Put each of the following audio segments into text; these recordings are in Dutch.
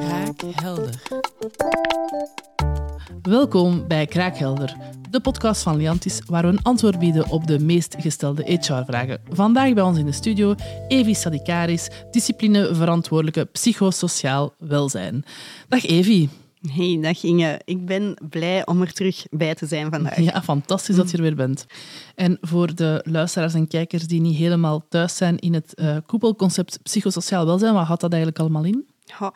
Kraakhelder. Welkom bij Kraakhelder, de podcast van Liantis, waar we een antwoord bieden op de meest gestelde HR-vragen. Vandaag bij ons in de studio Evi Sadikaris, disciplineverantwoordelijke psychosociaal welzijn. Dag Evi. Hey, dag Inge. Ik ben blij om er terug bij te zijn vandaag. Ja, fantastisch dat je er weer bent. En voor de luisteraars en kijkers die niet helemaal thuis zijn in het uh, koepelconcept psychosociaal welzijn, wat houdt dat eigenlijk allemaal in? Ja,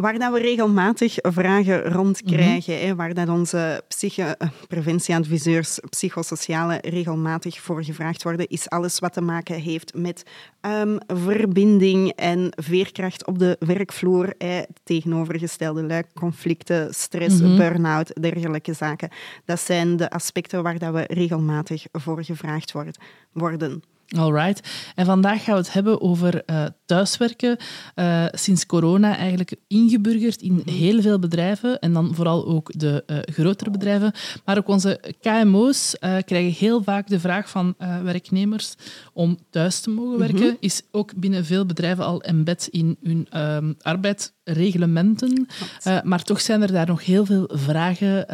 waar dat we regelmatig vragen rond krijgen, mm -hmm. waar dat onze psyche, preventieadviseurs, psychosociale regelmatig voor gevraagd worden, is alles wat te maken heeft met um, verbinding en veerkracht op de werkvloer, eh, tegenovergestelde luik, conflicten, stress, mm -hmm. burn-out, dergelijke zaken. Dat zijn de aspecten waar dat we regelmatig voor gevraagd worden. Alright. En vandaag gaan we het hebben over uh, thuiswerken. Uh, sinds corona eigenlijk ingeburgerd in heel veel bedrijven en dan vooral ook de uh, grotere bedrijven. Maar ook onze KMO's krijgen heel vaak de vraag van werknemers om thuis te mogen werken. -hmm. Is ook binnen veel bedrijven al embed in hun um, arbeidsreglementen. maar toch zijn er daar nog heel veel vragen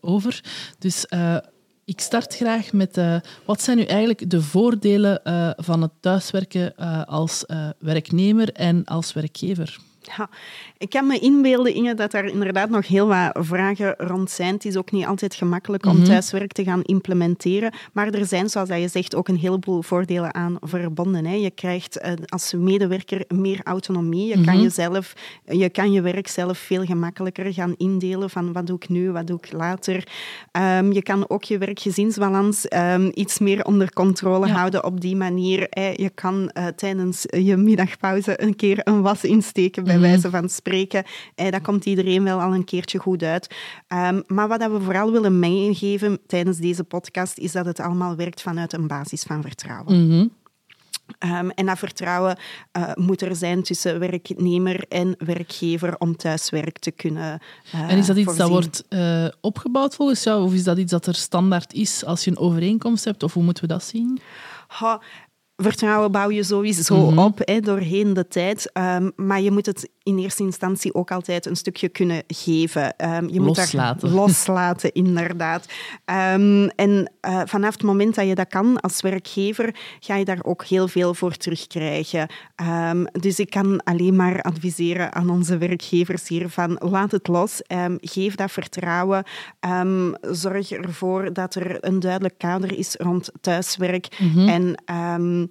over. Dus ik start graag met uh, wat zijn nu eigenlijk de voordelen uh, van het thuiswerken uh, als werknemer en als werkgever? Ja, ik kan me inbeelden, Inge, dat er inderdaad nog heel wat vragen rond zijn. Het is ook niet altijd gemakkelijk om mm -hmm. thuiswerk te gaan implementeren. Maar er zijn, zoals je zegt, ook een heleboel voordelen aan verbonden. Hè. Je krijgt als medewerker meer autonomie. Je, mm -hmm. kan jezelf, je kan je werk zelf veel gemakkelijker gaan indelen van wat doe ik nu, wat doe ik later. Um, je kan ook je werk-gezinsbalans um, iets meer onder controle ja. houden op die manier. Hè. Je kan uh, tijdens je middagpauze een keer een was insteken bij wijze van spreken. Eh, dat komt iedereen wel al een keertje goed uit. Um, maar wat we vooral willen meegeven tijdens deze podcast, is dat het allemaal werkt vanuit een basis van vertrouwen. Mm -hmm. Um, en dat vertrouwen uh, moet er zijn tussen werknemer en werkgever om thuiswerk te kunnen uh, En is dat iets voorzien. dat wordt uh, opgebouwd volgens jou? Of is dat iets dat er standaard is als je een overeenkomst hebt? Of hoe moeten we dat zien? Ha, vertrouwen bouw je sowieso mm -hmm. op hè, doorheen de tijd. Um, maar je moet het in eerste instantie ook altijd een stukje kunnen geven. Um, je loslaten. moet daar loslaten, inderdaad. Um, en uh, vanaf het moment dat je dat kan als werkgever, ga je daar ook heel veel voor terugkrijgen. dus ik kan alleen maar adviseren aan onze werkgevers hier van laat het los, geef dat vertrouwen, zorg ervoor dat er een duidelijk kader is rond thuiswerk Mhm. mm -hmm. en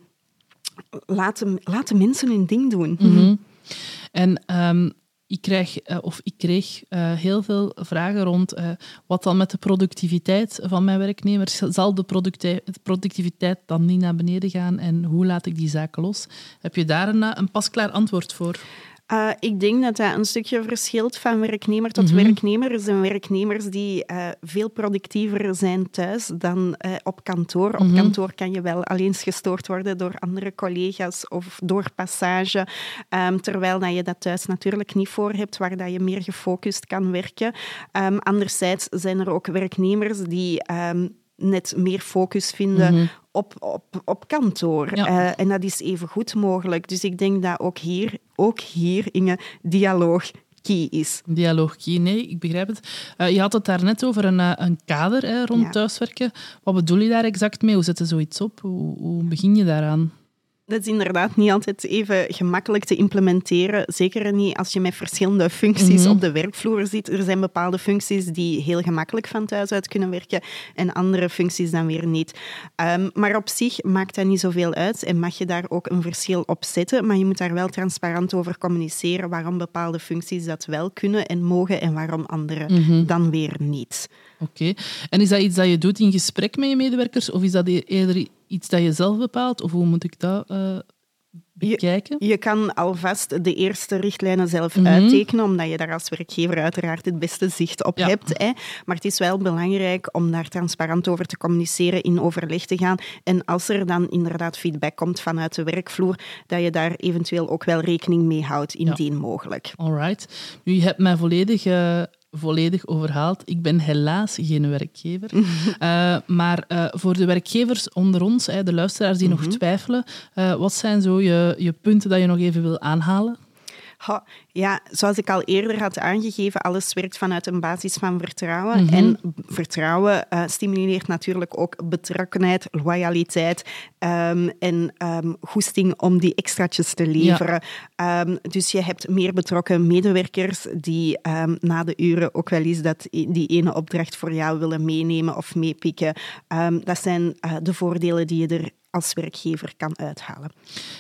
laat de, laat de mensen hun ding doen. Mm -hmm. En um, ik, krijg, uh, of ik kreeg uh, heel veel vragen rond uh, wat dan met de productiviteit van mijn werknemers. Zal de productiviteit dan niet naar beneden gaan en hoe laat ik die zaken los? Heb je daar een, een pasklaar antwoord voor? Uh, ik denk dat dat een stukje verschilt van werknemer tot Mhm. mm -hmm. werknemer. Er zijn werknemers die uh, veel productiever zijn thuis dan uh, op kantoor. Mm -hmm. Op kantoor kan je wel alleen gestoord worden door andere collega's of door passage. Um, terwijl dat je dat thuis natuurlijk niet voor hebt, waar dat je meer gefocust kan werken. Um, anderzijds zijn er ook werknemers die um, net meer focus vinden Mhm. mm -hmm op, op, op kantoor. Ja. Uh, en dat is even goed mogelijk. Dus ik denk dat ook hier, ook hier Inge, dialoog key is. Dialoog key, nee, ik begrijp het. Uh, je had het daar net over een, uh, een kader hè, rond ja. thuiswerken. Wat bedoel je daar exact mee? Hoe zet je zoiets op? Hoe, hoe begin je daaraan? Dat is inderdaad niet altijd even gemakkelijk te implementeren. Zeker niet als je met verschillende functies mm -hmm. op de werkvloer zit. Er zijn bepaalde functies die heel gemakkelijk van thuis uit kunnen werken en andere functies dan weer niet. Um, maar op zich maakt dat niet zoveel uit en mag je daar ook een verschil op zetten. Maar je moet daar wel transparant over communiceren waarom bepaalde functies dat wel kunnen en mogen en waarom andere mm -hmm. dan weer niet. Oké. Okay. En is dat iets dat je doet in gesprek met je medewerkers of is dat eerder iets dat je zelf bepaalt? Of hoe moet ik dat uh, bekijken? Je, je, kan alvast de eerste richtlijnen zelf mm -hmm. uittekenen, omdat je daar als werkgever uiteraard het beste zicht op ja. hebt. Hè. Maar het is wel belangrijk om daar transparant over te communiceren, in overleg te gaan. En als er dan inderdaad feedback komt vanuit de werkvloer, dat je daar eventueel ook wel rekening mee houdt, indien ja. mogelijk. Alright. Nu, je hebt mij volledig... Uh volledig overhaald. Ik ben helaas geen werkgever. uh, maar uh, voor de werkgevers onder ons, de luisteraars die mm -hmm. nog twijfelen, wat zijn zo je, je punten dat je nog even wil aanhalen? Ja, zoals ik al eerder had aangegeven, alles werkt vanuit een basis van vertrouwen. Mhm. En vertrouwen uh, stimuleert natuurlijk ook betrokkenheid, loyaliteit um, en um, goesting om die extraatjes te leveren. Ehm, dus je hebt meer betrokken medewerkers die na de uren ook wel eens dat, die ene opdracht voor jou willen meenemen of meepikken. dat zijn uh, de voordelen die je er als werkgever kan uithalen.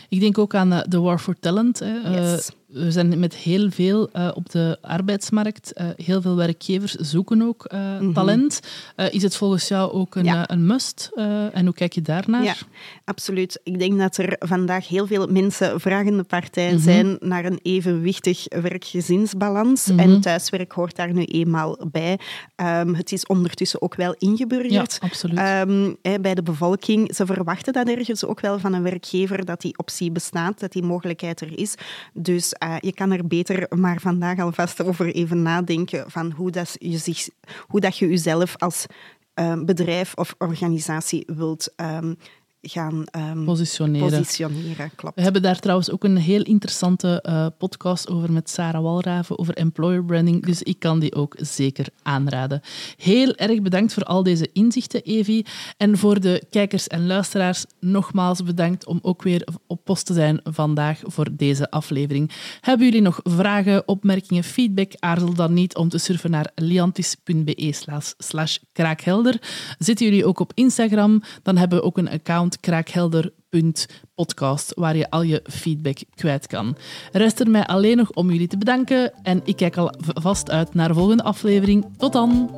Ik denk ook aan de War for Talent. Hè. Yes we zijn met heel veel uh, op de arbeidsmarkt. Heel veel werkgevers zoeken ook mm -hmm. talent. is het volgens jou ook een, ja. een must? en hoe kijk je daarnaar? Ja, absoluut. Ik denk dat er vandaag heel veel mensen vragende partij mm -hmm. zijn naar een evenwichtig werk-gezinsbalans. Mm -hmm. En thuiswerk hoort daar nu eenmaal bij. Um, het is ondertussen ook wel ingeburgerd. Ja, absoluut. Um, hè, bij de bevolking. Ze verwachten dat ergens ook wel van een werkgever, dat die optie bestaat, dat die mogelijkheid er is. Dus uh, je kan er beter maar vandaag alvast over even nadenken van hoe, dat je, zich, hoe dat je jezelf als uh, bedrijf of organisatie wilt um, gaan um, positioneren. positioneren klopt. We hebben daar trouwens ook een heel interessante uh, podcast over met Sarah Walraven over employer branding, dus ik kan die ook zeker aanraden. Heel erg bedankt voor al deze inzichten, Evi. En voor de kijkers en luisteraars nogmaals bedankt om ook weer op post te zijn vandaag voor deze aflevering. Hebben jullie nog vragen, opmerkingen, feedback? Aarzel dan niet om te surfen naar liantis.be slash kraakhelder. Zitten jullie ook op Instagram? Dan hebben we ook een account kraakhelder.podcast, waar je al je feedback kwijt kan. Rest er mij alleen nog om jullie te bedanken en ik kijk al vast uit naar de volgende aflevering. Tot dan!